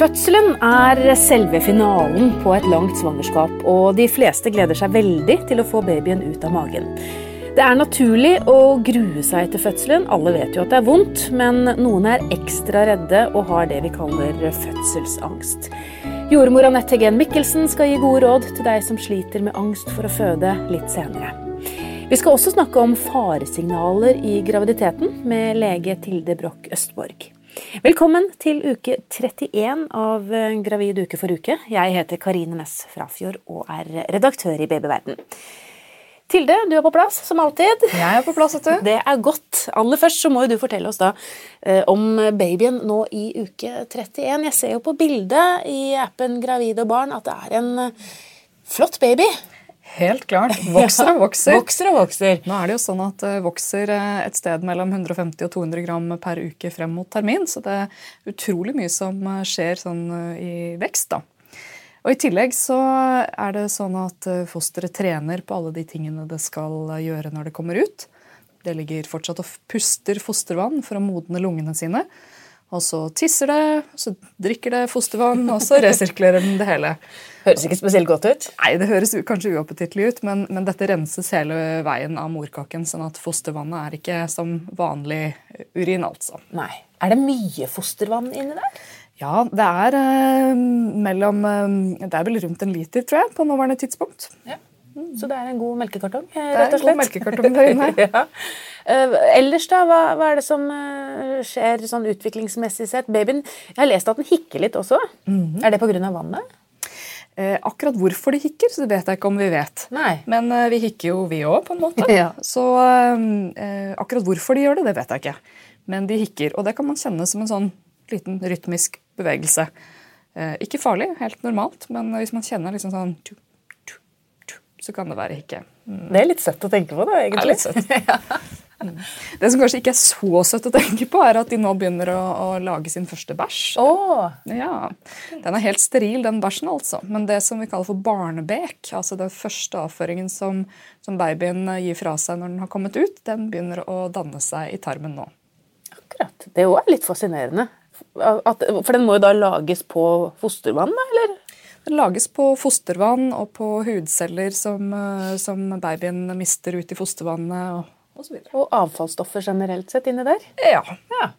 Fødselen er selve finalen på et langt svangerskap, og de fleste gleder seg veldig til å få babyen ut av magen. Det er naturlig å grue seg til fødselen. Alle vet jo at det er vondt, men noen er ekstra redde og har det vi kaller fødselsangst. Jordmor Anette Gen Mikkelsen skal gi gode råd til deg som sliter med angst for å føde litt senere. Vi skal også snakke om faresignaler i graviditeten med lege Tilde Broch Østborg. Velkommen til uke 31 av Gravid uke for uke. Jeg heter Karine Næss Frafjord og er redaktør i Babyverden. Tilde, du er på plass, som alltid. Jeg er på plass, vet du. Det er godt. Aller først så må jo du fortelle oss da eh, om babyen nå i uke 31. Jeg ser jo på bildet i appen Gravid og barn at det er en eh, flott baby. Helt klart. Vokser og vokser. Vokser og vokser. Nå er det jo sånn at det vokser eh, et sted mellom 150 og 200 gram per uke frem mot termin, så det er utrolig mye som skjer sånn i vekst, da. Og I tillegg så er det sånn at eh, fosteret trener på alle de tingene det skal eh, gjøre når det kommer ut. Det ligger fortsatt og puster fostervann for å modne lungene sine. Og så tisser det, så drikker det fostervann, og så resirkulerer den det hele. Høres ikke spesielt godt ut? Nei, det høres kanskje uappetittlig ut, men, men, dette renses hele veien av morkaken, sånn at fostervannet er ikke som vanlig urin, altså. Nei. Er det mye fostervann inni der? Ja, det er eh, mellom eh, Det er vel rundt en liter, tror jeg, på nåværende tidspunkt. Ja. Så det er en god melkekartong, eh, rett og slett? Det er en god melkekartong der inne. ja. uh, ellers, da? Hva, hva, er det som uh, skjer sånn utviklingsmessig sett? Babyen Jeg har lest at den hikker litt også. Mm -hmm. Er det pga. vannet? Eh, akkurat hvorfor de hikker, så vet jeg ikke om vi vet. Nei. Men vi hikker jo, vi òg, på en måte. ja. Så akkurat hvorfor de gjør det, det vet jeg ikke. Men de hikker. Og det kan man kjenne som en sånn liten rytmisk bevegelse. Eh, ikke farlig, helt normalt, men hvis man kjenner liksom sånn så kan det være ikke mm. Det er litt søtt å tenke på, da, egentlig. Det, er litt søtt. Mm. Det som kanskje ikke er så søtt å tenke på, er at de nå begynner å, å lage sin første bæsj. Oh. Ja. Den er helt steril, den bæsjen, altså. Men det som vi kaller for barnebek, altså den første avføringen som, som babyen gir fra seg når den har kommet ut, den begynner å danne seg i tarmen nå. Akkurat. Det er jo litt fascinerende. At, for den må jo da lages på fostervann, eller? Den lages på fostervann og på hudceller som, eh, som babyen mister ut i fostervannet. og og, og avfallsstoffer generelt sett inni der? Ja. ja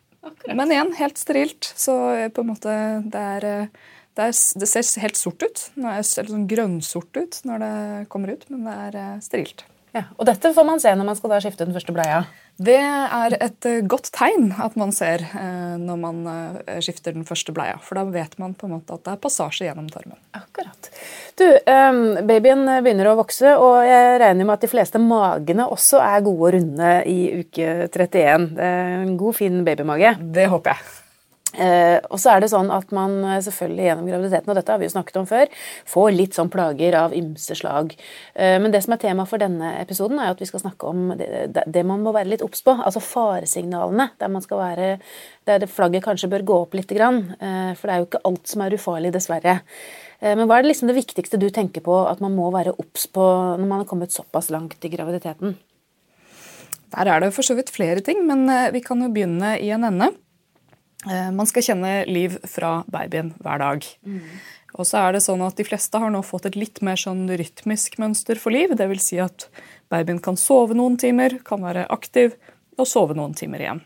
Men igjen, helt sterilt. Så eh, på en måte det er, eh, det, er, det ser helt sort ut. eller er sånn grønnsort ut når det kommer ut, men det er sterilt. Ja, og dette får man se når man skal skifte den første bleia? Det er et eh, godt tegn at man ser eh, når man eh, skifter den første bleia. For da vet man på en måte at det er passasje gjennom tarmen. Akkurat. Du, Babyen begynner å vokse, og jeg regner med at de fleste magene også er gode og runde i uke 31. Det er en god, fin babymage. Det håper jeg. Eh, og så er det sånn at man eh, selvfølgelig gjennom graviditeten og dette har vi jo snakket om før, får litt sånn plager av ymse slag. Uh, men det som er tema for denne episoden, er at vi skal snakke om det, det man må være litt obs på. Altså faresignalene. Der man skal være Der flagget kanskje bør gå opp litt. Grann, Uh, for det er jo ikke alt som er ufarlig, dessverre. Men hva er det liksom det viktigste du tenker på at man må være obs på når man har kommet såpass langt i graviditeten? Der er det for så vidt flere ting, men vi kan jo begynne i en ende. Eh, man skal kjenne liv fra babyen hver dag. Mm. Og så er det sånn at De fleste har nå fått et litt mer sånn rytmisk mønster for liv. Dvs. Si at babyen kan sove noen timer, kan være aktiv og sove noen timer igjen.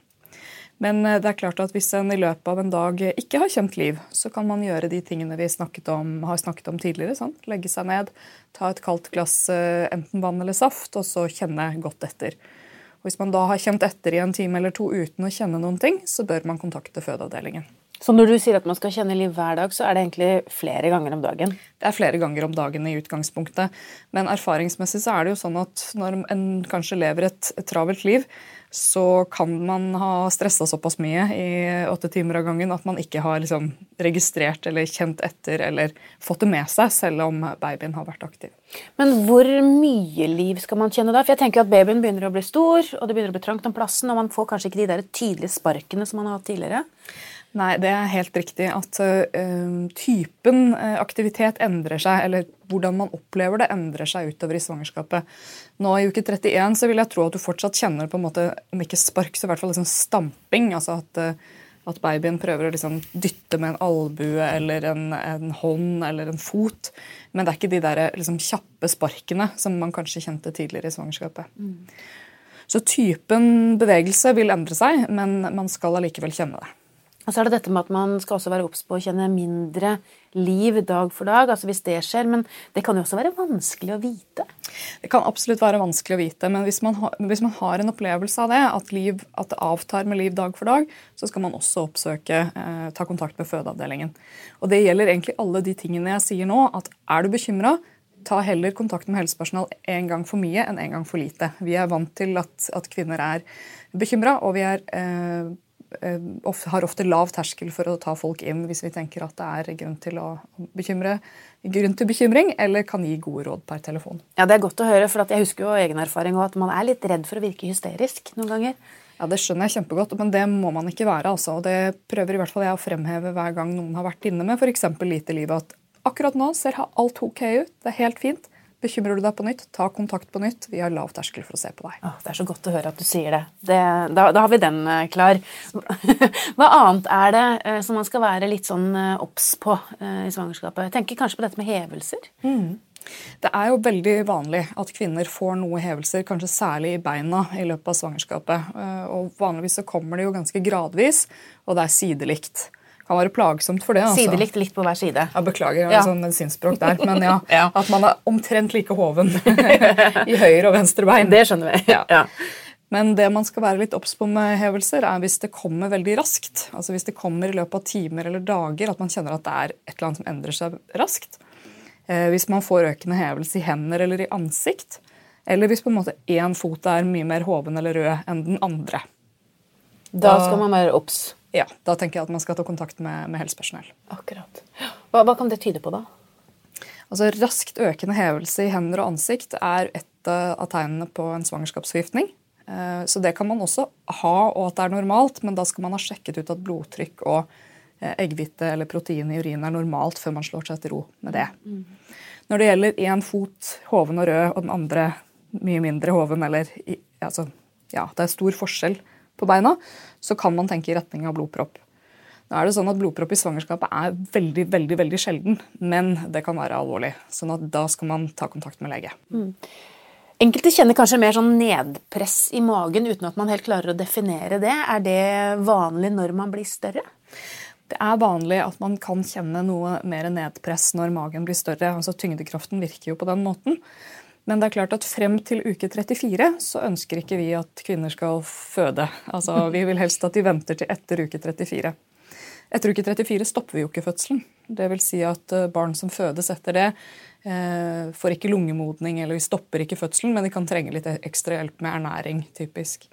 Men eh, det er klart at hvis en i løpet av en dag ikke har kjent liv, så kan man gjøre de tingene vi snakket om, har snakket om tidligere. Sånn. Legge seg ned, ta et kaldt glass eh, enten vann eller saft, og så kjenne godt etter. Hvis man da har kjent etter i en time eller to uten å kjenne noen ting, så bør man kontakte fødeavdelingen. Så når du sier at man skal kjenne liv hver dag, så er det egentlig flere ganger om dagen? Det er flere ganger om dagen i utgangspunktet. Men erfaringsmessig så er det jo sånn at når en kanskje lever et, et travelt liv, så kan man ha stressa såpass mye i åtte timer av gangen at man ikke har liksom registrert eller kjent etter eller fått det med seg, selv om babyen har vært aktiv. Men hvor mye liv skal man kjenne da? For jeg tenker at Babyen begynner å bli stor, og det begynner å bli trangt om plassen, og man får kanskje ikke de der tydelige sparkene som man har hatt tidligere? Nei, det er helt riktig at uh, typen uh, aktivitet endrer seg, eller hvordan man opplever det, endrer seg utover i svangerskapet. Nå i uke 31 så vil jeg tro at du fortsatt kjenner på en måte, om ikke spark, så i hvert fall liksom stamping. altså at uh, At babyen prøver å liksom dytte med en albue eller en, en, hånd eller en fot. Men det er ikke de der liksom kjappe sparkene som man kanskje kjente tidligere i svangerskapet. Mm. Så typen bevegelse vil endre seg, men man skal allikevel kjenne det. Og så er det dette med at man skal også være obs på å kjenne mindre liv dag for dag. altså hvis det skjer, Men det kan jo også være vanskelig å vite? Det kan absolutt være vanskelig å vite, men hvis man, har, hvis man har en opplevelse av det, at, liv, at, det avtar med liv dag for dag, så skal man også oppsøke, eh, ta kontakt med fødeavdelingen. Og Det gjelder egentlig alle de tingene jeg sier nå. at Er du bekymra, ta heller kontakt med helsepersonell en gang for mye enn en gang for lite. Vi er vant til at, at kvinner er bekymra, og vi er eh, har ofte lav terskel for å ta folk inn hvis vi tenker at det er grunn til å bekymre, grunn til bekymring, eller kan gi gode råd per telefon. Ja, Det er godt å høre, for jeg husker jo egen erfaring at man er litt redd for å virke hysterisk noen ganger. Ja, Det skjønner jeg kjempegodt, men det må man ikke være. altså. Og Det prøver i hvert fall jeg å fremheve hver gang noen har vært inne med f.eks. lite livet. At akkurat nå ser alt ok ut, det er helt fint. Bekymrer du deg på nytt, ta kontakt på nytt. Vi har lav terskel for å se på deg. Åh, det er så godt å høre at du sier det. det da, da, har vi den uh, klar. Hva annet er det uh, som man skal være litt sånn uh, obs på i svangerskapet? Jeg tenker kanskje på dette med hevelser. Mm. Det er jo veldig vanlig at kvinner får noe hevelser, kanskje særlig i beina, i løpet av svangerskapet. Og Vanligvis så kommer det jo ganske gradvis, og det er sidelikt kan være plagsomt for det. Altså. Sidelikt litt på hver side. Ja, Beklager, jeg har ja. sånn medisinspråk der. Men ja, ja, at man er omtrent like hoven i høyre og venstre bein. Det skjønner vi. Ja. Men det man skal være litt obs på med hevelser, er hvis det kommer veldig raskt. Altså Hvis det kommer i løpet av timer eller dager, at man kjenner at det er et eller annet som endrer seg raskt. Eh, hvis man får økende hevelse i hender eller i ansikt. Eller hvis på en måte én fot er mye mer hoven eller rød enn den andre. Da skal man være obs. Ja, da tenker jeg at man skal ta kontakt med, med helsepersonell. Akkurat. Hva, hva, kan det tyde på, da? Altså, Raskt økende hevelse i hender og ansikt er et av tegnene på en svangerskapsforgiftning. Eh, så det kan man også ha, og at det er normalt, men da skal man ha sjekket ut at blodtrykk og eh, eggehvite eller protein i urinen er normalt før man slår seg til ro med det. Mm. Når det gjelder én fot hoven og rød og den andre mye mindre hoven, eller altså, ja, det er stor forskjell på beina, så kan man tenke i retning av blodpropp. Nå er det sånn at Blodpropp i svangerskapet er veldig veldig, veldig sjelden, men det kan være alvorlig. sånn at da skal man ta kontakt med lege. Mm. Enkelte kjenner kanskje mer sånn nedpress i magen uten at man helt klarer å definere det. Er det vanlig når man blir større? Det er vanlig at man kan kjenne noe mer nedpress når magen blir større. altså Tyngdekraften virker jo på den måten. Men det er klart at frem til uke 34 så ønsker ikke vi at kvinner skal føde. Altså, Vi vil helst at de venter til etter uke 34. Etter uke 34 stopper vi jo ikke fødselen. Det vil si at eh, barn som fødes etter det, eh, får ikke lungemodning, eller vi stopper ikke fødselen, men de kan trenge litt ekstra hjelp med ernæring, typisk.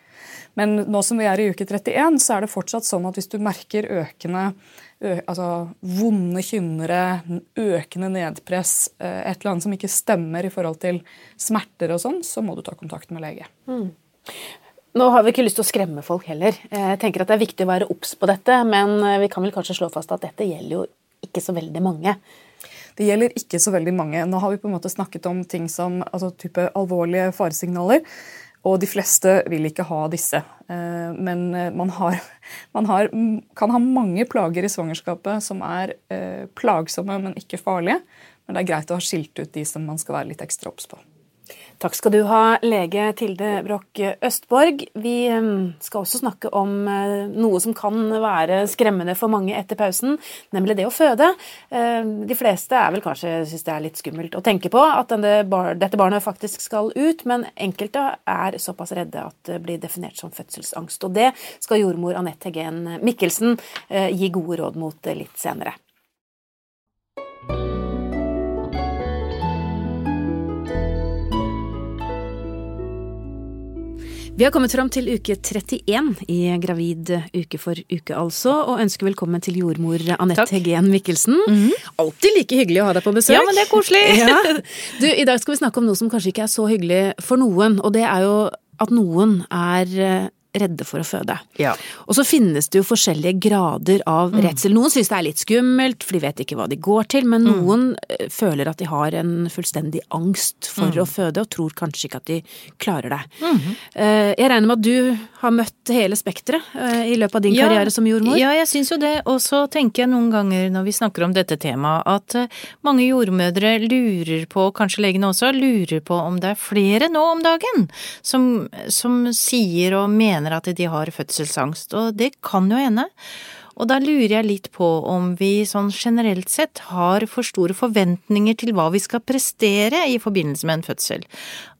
Men nå som vi er i uke 31, så er det fortsatt sånn at hvis du merker økende altså, vonde kynnere, økende nedpress, et eller annet som ikke stemmer i forhold til smerter og sånn, så må du ta kontakt med lege. Mm. Nå har vi ikke lyst til å skremme folk heller. Jeg tenker at Det er viktig å være obs på dette, men vi kan vel kanskje slå fast at dette gjelder jo ikke så veldig mange. Det gjelder ikke så veldig mange. Nå har vi på en måte snakket om ting som altså type alvorlige faresignaler. Og de fleste vil ikke ha disse. Eh, men eh, man, har, man har, kan ha mange plager i svangerskapet som er eh, plagsomme, men ikke farlige. Men det er greit å ha skilt ut de som man skal være litt ekstra obs på. Takk skal du ha, lege Tilde Broch Østborg. Vi skal også snakke om uh, noe som kan være skremmende for mange etter pausen, nemlig det å føde. Uh, de fleste er vel kanskje syns det er litt skummelt å tenke på at dette barnet faktisk skal ut, men enkelte er såpass redde at det blir definert som fødselsangst. Og det skal jordmor Anette Hegen Mikkelsen uh, gi gode råd mot litt senere. Vi har kommet fram til uke 31 i Gravid uke for uke, altså, og ønsker velkommen til jordmor Anette Heggen Mikkelsen. Mm -hmm. Alltid like hyggelig å ha deg på besøk. Ja, men det er koselig. Ja. Du, I dag skal vi snakke om noe som kanskje ikke er så hyggelig for noen, og det er jo at noen er redde for å føde. Ja. Og så finnes det jo forskjellige grader av redsel. Noen syns det er litt skummelt, for de vet ikke hva de går til, men noen eh, føler at de har en fullstendig angst for å føde, og tror kanskje ikke at de klarer det. Eh, Jeg regner med at du har møtt hele spekteret eh, i løpet av din karriere som jordmor? Ja, jeg syns jo det. Og så tenker jeg noen ganger når vi snakker om dette temaet, at mange jordmødre lurer på, kanskje legene også, lurer på om det er flere nå om dagen som, som sier og mener at de har fødselsangst. Og det kan jo hende. Og da lurer jeg litt på om vi sånn generelt sett har for store forventninger til hva vi skal prestere i forbindelse med en fødsel.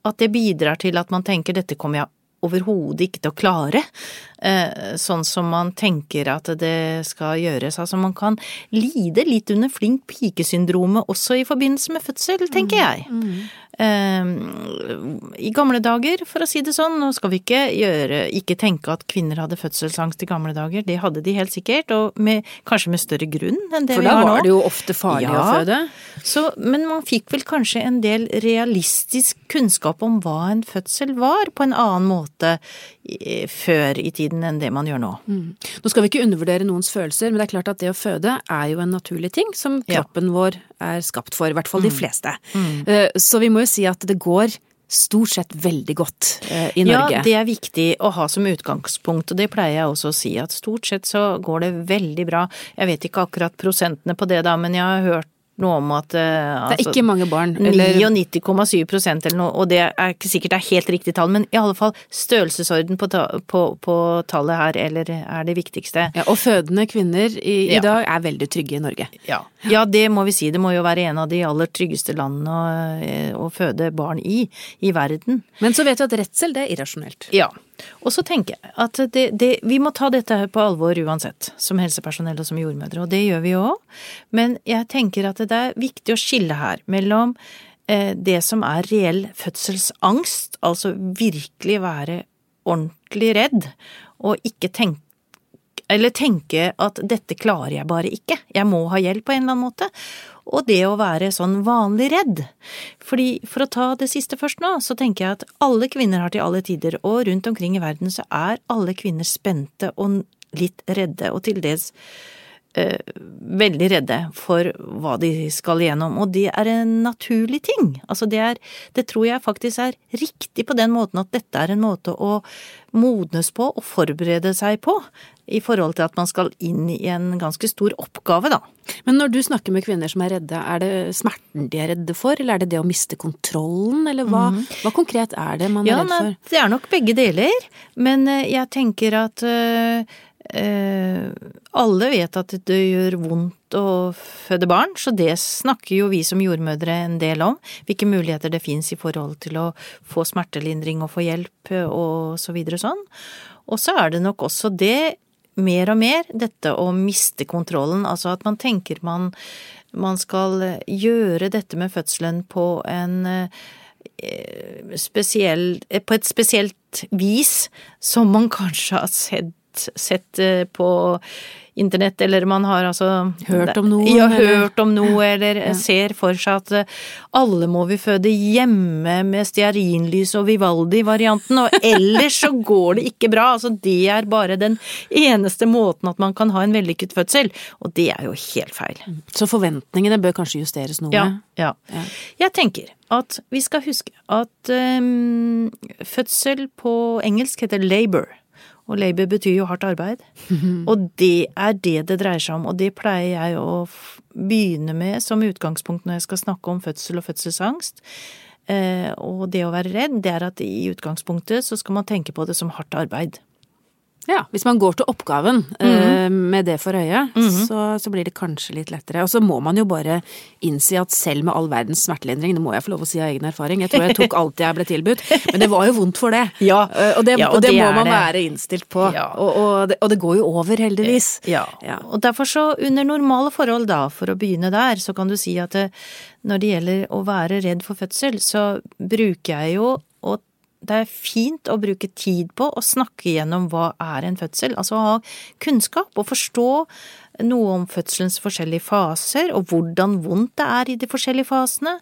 At det bidrar til at man tenker dette kommer jeg overhodet ikke til å klare, sånn som man tenker at det skal gjøres. Altså man kan lide litt under flink pike-syndromet også i forbindelse med fødsel, tenker jeg. Eh, I gamle dager, for å si det sånn, nå skal vi ikke gjøre, ikke tenke at kvinner hadde fødselsangst i gamle dager, det hadde de helt sikkert, og med, kanskje med større grunn enn det For vi da har nå. var det jo ofte farlig å føde. Så, men man fikk vel kanskje en del realistisk kunnskap om hva en fødsel var, på en annen måte før i tiden enn det man gjør nå. Nå skal vi ikke undervurdere noens følelser, men det er klart at det å føde er jo en naturlig ting som Ja. kroppen vår er skapt for, i hvert fall de fleste. Mm. Så vi må jo si at det går stort sett veldig godt eh, i Norge. Ja, det er viktig å ha som utgangspunkt, og det pleier jeg også å si, at stort sett så går det veldig bra. Jeg vet ikke akkurat prosentene på det da, men jeg har hørt noe om at eh, Det er ikke mange barn, 99,7 prosent eller noe, og det er ikke sikkert det er helt riktig tall, men i alle fall størrelsesorden på, ta, på, på tallet her, eller er det viktigste. ja, Og fødende kvinner i, i Ja. dag er veldig trygge i Norge. Ja. ja, det må vi si. Det må jo være en av de aller tryggeste landene å, eh, å føde barn i, i verden. Men så vet vi at redsel, det er irrasjonelt. Ja. Og så tenker jeg at det, det, vi må ta dette her på alvor uansett, som helsepersonell og som jordmødre, og det gjør vi jo òg. Men jeg tenker at det er viktig å skille her mellom eh, det som er reell fødselsangst, altså virkelig være ordentlig redd, og ikke tenke eller tenke at dette klarer jeg bare ikke, jeg må ha hjelp på en eller annen måte. Og det å være sånn vanlig redd. Fordi for å ta det siste først nå, så tenker jeg at alle kvinner har til alle tider, og rundt omkring i verden så er alle kvinner spente og litt redde, og til dels veldig redde for hva de skal igjennom, og det er en naturlig ting. Altså det er, det tror jeg faktisk er riktig på den måten at dette er en måte å modnes på og forberede seg på, i forhold til at man skal inn i en ganske stor oppgave, da. Men når du snakker med kvinner som er redde, er det smerten de er redde for, eller er det det å miste kontrollen, eller hva, hva konkret er det man er redd for? for? det er nok begge deler, men eh, jeg tenker at eh, eh, alle vet at det gjør vondt å føde barn, så det snakker jo vi som jordmødre en del om. Hvilke muligheter det fins i forhold til å få smertelindring og få hjelp eh, og så videre og sånn. Og så er det nok også det, mer og mer, dette å miste kontrollen. Altså at man tenker man, man skal gjøre dette med fødselen på en eh, spesiell, eh, på et spesielt vis som man kanskje har sett, sett sett på internett, eller man har altså Hørt om noe, Ja, hørt om noe, eller ser for seg at eh, alle må vi føde hjemme med stearinlys og Vivaldi-varianten, og ellers så går det ikke bra. Altså det er bare den eneste måten at man kan ha en vellykket fødsel, og det er jo helt feil. Så forventningene bør kanskje justeres noe? Ja, ja. Ja. Jeg tenker at vi skal huske at um, fødsel på engelsk heter labor. Og labor betyr jo hardt arbeid. Og det er det det dreier seg om, og det pleier jeg å begynne med som utgangspunkt når jeg skal snakke om fødsel og fødselsangst. Eh, og det å være redd, det er at i utgangspunktet så skal man tenke på det som hardt arbeid. Ja, hvis man går til oppgaven eh, med det for øye, så, så blir det kanskje litt lettere. Og så må man jo bare innse at selv med all verdens smertelindring, det må jeg få lov å si av egen erfaring, jeg tror jeg tok alt jeg ble tilbudt, men det var jo vondt for det. Ja. uh, og det, Ja, og og det, det må man det. være innstilt på. Ja. Og, det, og det går jo over, heldigvis. Ja. Ja. og derfor så under normale forhold da, for å begynne der, så kan du si at når det gjelder å være redd for fødsel, så bruker jeg jo å det er fint å bruke tid på å snakke gjennom hva er en fødsel, altså å ha kunnskap og forstå noe om fødselens forskjellige faser, og hvordan vondt det er i de forskjellige fasene,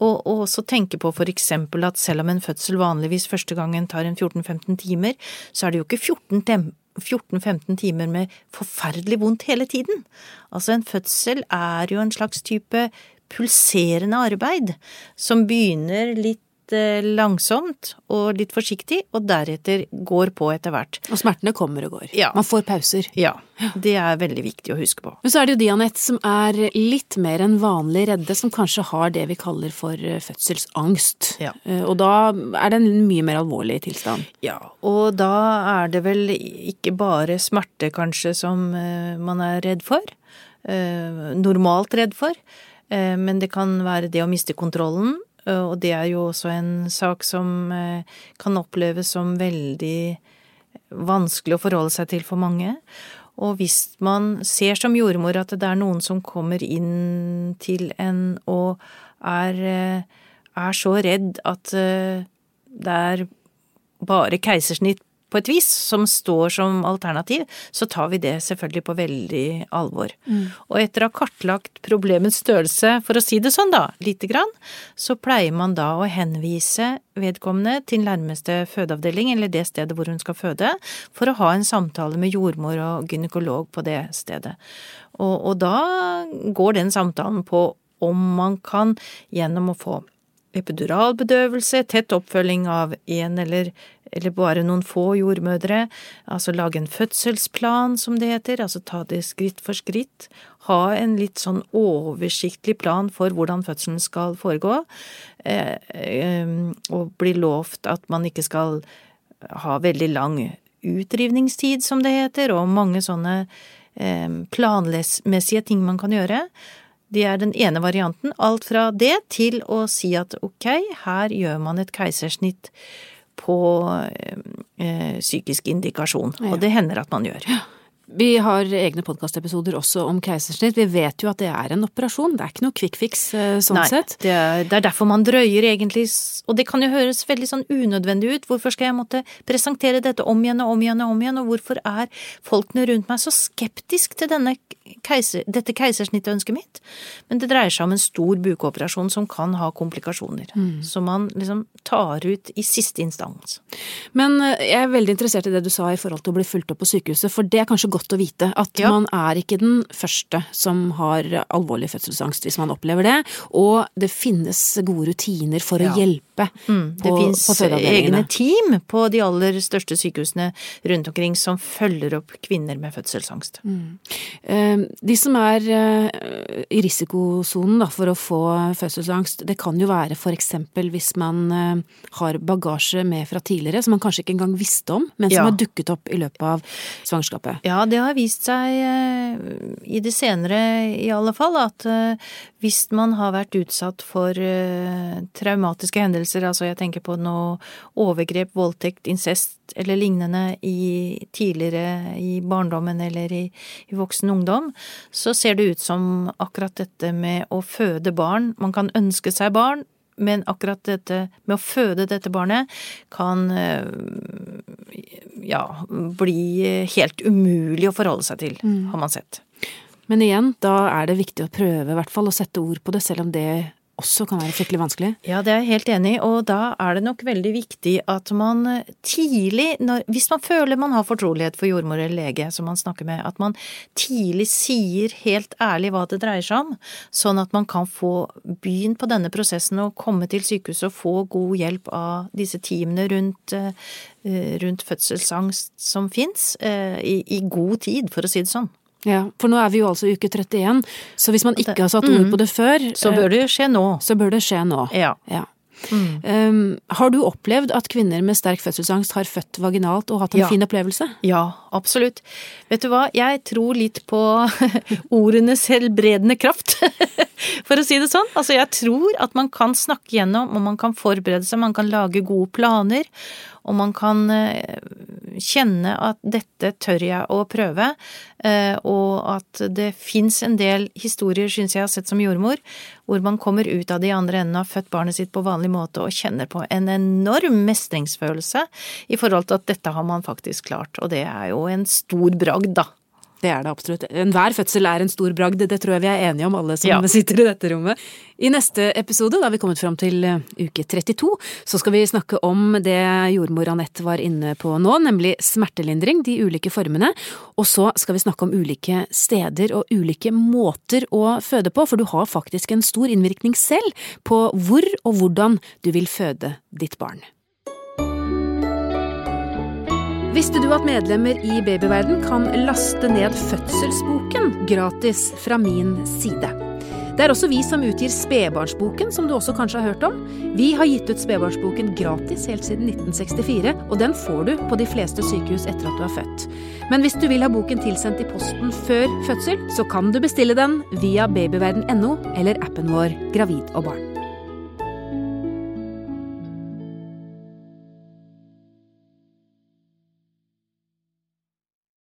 og, og også tenke på for eksempel at selv om en fødsel vanligvis første gangen tar en 14-15 timer, så er det jo ikke 14 14-15 timer med forferdelig vondt hele tiden. Altså, en fødsel er jo en slags type pulserende arbeid som begynner litt Eh, langsomt og litt forsiktig, og deretter går på etter hvert. Og smertene kommer og går. Ja. Man får pauser. Ja, det er veldig viktig å huske på. Men så er det jo de, Anette, som er litt mer enn vanlig redde, som kanskje har det vi kaller for eh, fødselsangst. Ja. Eh, og da er det en mye mer alvorlig tilstand. Ja, og da er det vel ikke bare smerte kanskje som man er redd for. Normalt redd for. Men det kan være det å miste kontrollen, og det er jo også en sak som eh, kan oppleves som veldig vanskelig å forholde seg til for mange. Og hvis man ser som jordmor at det er noen som kommer inn til en og er, eh, er så redd at det er bare keisersnitt på et vis, som står som alternativ, så tar vi det selvfølgelig på veldig alvor. Mm. Og etter å ha kartlagt problemets størrelse, for å si det sånn da, lite grann, så pleier man da å henvise vedkommende til nærmeste fødeavdeling, eller det stedet hvor hun skal føde, for å ha en samtale med jordmor og gynekolog på det stedet. Og, og da går den samtalen på om man kan gjennom å få epiduralbedøvelse, tett oppfølging av en eller eller bare noen få jordmødre, altså lage en fødselsplan, som det heter, altså ta det skritt for skritt, ha en litt sånn oversiktlig plan for hvordan fødselen skal foregå, eh, eh, og bli lovt at man ikke skal ha veldig lang utrivningstid, som det heter, og mange sånne eh, planmessige ting man kan gjøre. Det er den ene varianten. Alt fra det til å si at ok, her gjør man et keisersnitt på eh, psykisk indikasjon. Ja. Og det hender at man gjør. Ja. Vi har egne podkastepisoder også om keisersnitt. Vi vet jo at det er en operasjon, det er ikke noe quick fix eh, sånn Nei, sett. Det er, det er derfor man drøyer egentlig, og det kan jo høres veldig sånn unødvendig ut. Hvorfor skal jeg måtte presentere dette om igjen og om igjen og om igjen, og hvorfor er folkene rundt meg så skeptisk til denne keiser, dette keisersnittønsket mitt? Men det dreier seg om en stor bukoperasjon som kan ha komplikasjoner. Mm. Som man liksom tar ut i siste instans. Men eh, jeg er veldig interessert i det du sa i forhold til å bli fulgt opp på sykehuset, for det er kanskje godt å vite at ja. man er ikke den første som har alvorlig fødselsangst hvis man opplever det, og det finnes gode rutiner for ja. å hjelpe mm, Det fins egne team på de aller største sykehusene rundt omkring som følger opp kvinner med fødselsangst. Mm. Ehm, de som er eh, i risikosonen for å få fødselsangst, det kan jo være eksempel hvis man eh, har bagasje med fra tidligere som man kanskje ikke engang visste om, men som ja. har dukket opp i løpet av svangerskapet. Ja, det har vist seg eh, i det senere i alle fall at hvis man har vært utsatt for traumatiske hendelser, altså jeg tenker på noe overgrep, voldtekt, incest eller lignende i tidligere i barndommen eller i, i voksen ungdom, så ser det ut som akkurat dette med å føde barn Man kan ønske seg barn, men akkurat dette med å føde dette barnet kan eh, ja, bli helt umulig å forholde seg til, mm. har man sett. Men igjen, da er det viktig å prøve i hvert fall å sette ord på det, selv om det også kan være fryktelig vanskelig? Ja, det er jeg helt enig i, og da er det nok veldig viktig at man tidlig, når, hvis man føler man har fortrolighet for jordmor eller lege som man snakker med, at man tidlig sier helt ærlig hva det dreier seg om, sånn at man kan få begynt på denne prosessen og komme til sykehuset og få god hjelp av disse teamene rundt, eh, rundt fødselsangst som fins, eh, i, i god tid, for å si det sånn. Ja, for nå er vi jo altså uke 31, så hvis man ikke har satt ord mm. på det før Så bør det skje nå. Så bør det skje nå. Ja. ja. Mm. Um, har du opplevd at kvinner med sterk fødselsangst har født vaginalt og hatt en ja. fin opplevelse? Ja, absolutt. Vet du hva, jeg tror litt på ordenes helbredende kraft, for å si det sånn. Altså, jeg tror at man kan snakke gjennom, og man kan forberede seg, man kan lage gode planer. Og man kan kjenne at dette tør jeg å prøve, og at det fins en del historier, syns jeg har sett som jordmor, hvor man kommer ut av de andre endene og har født barnet sitt på vanlig måte og kjenner på en enorm mestringsfølelse i forhold til at dette har man faktisk klart, og det er jo en stor bragd, da. Det er det absolutt. Enhver fødsel er en stor bragd, det tror jeg vi er enige om alle som ja. sitter i dette rommet. I neste episode, da har vi kommet fram til eh, uke 32, så skal vi snakke om det jordmor Anette var inne på nå, nemlig smertelindring, de ulike formene. Og så skal vi snakke om ulike steder og ulike måter å føde på, for du har faktisk en stor innvirkning selv på hvor og hvordan du vil føde ditt barn. Visste du at medlemmer i Babyverden kan laste ned fødselsboken gratis fra min side? Det er også vi som utgir Spedbarnsboken, som du også kanskje har hørt om. Vi har gitt ut Spedbarnsboken gratis helt siden 1964, og den får du på de fleste sykehus etter at du er født. Men hvis du vil ha boken tilsendt i posten før fødsel, så kan du bestille den via babyverden.no eller appen vår Gravid og barn.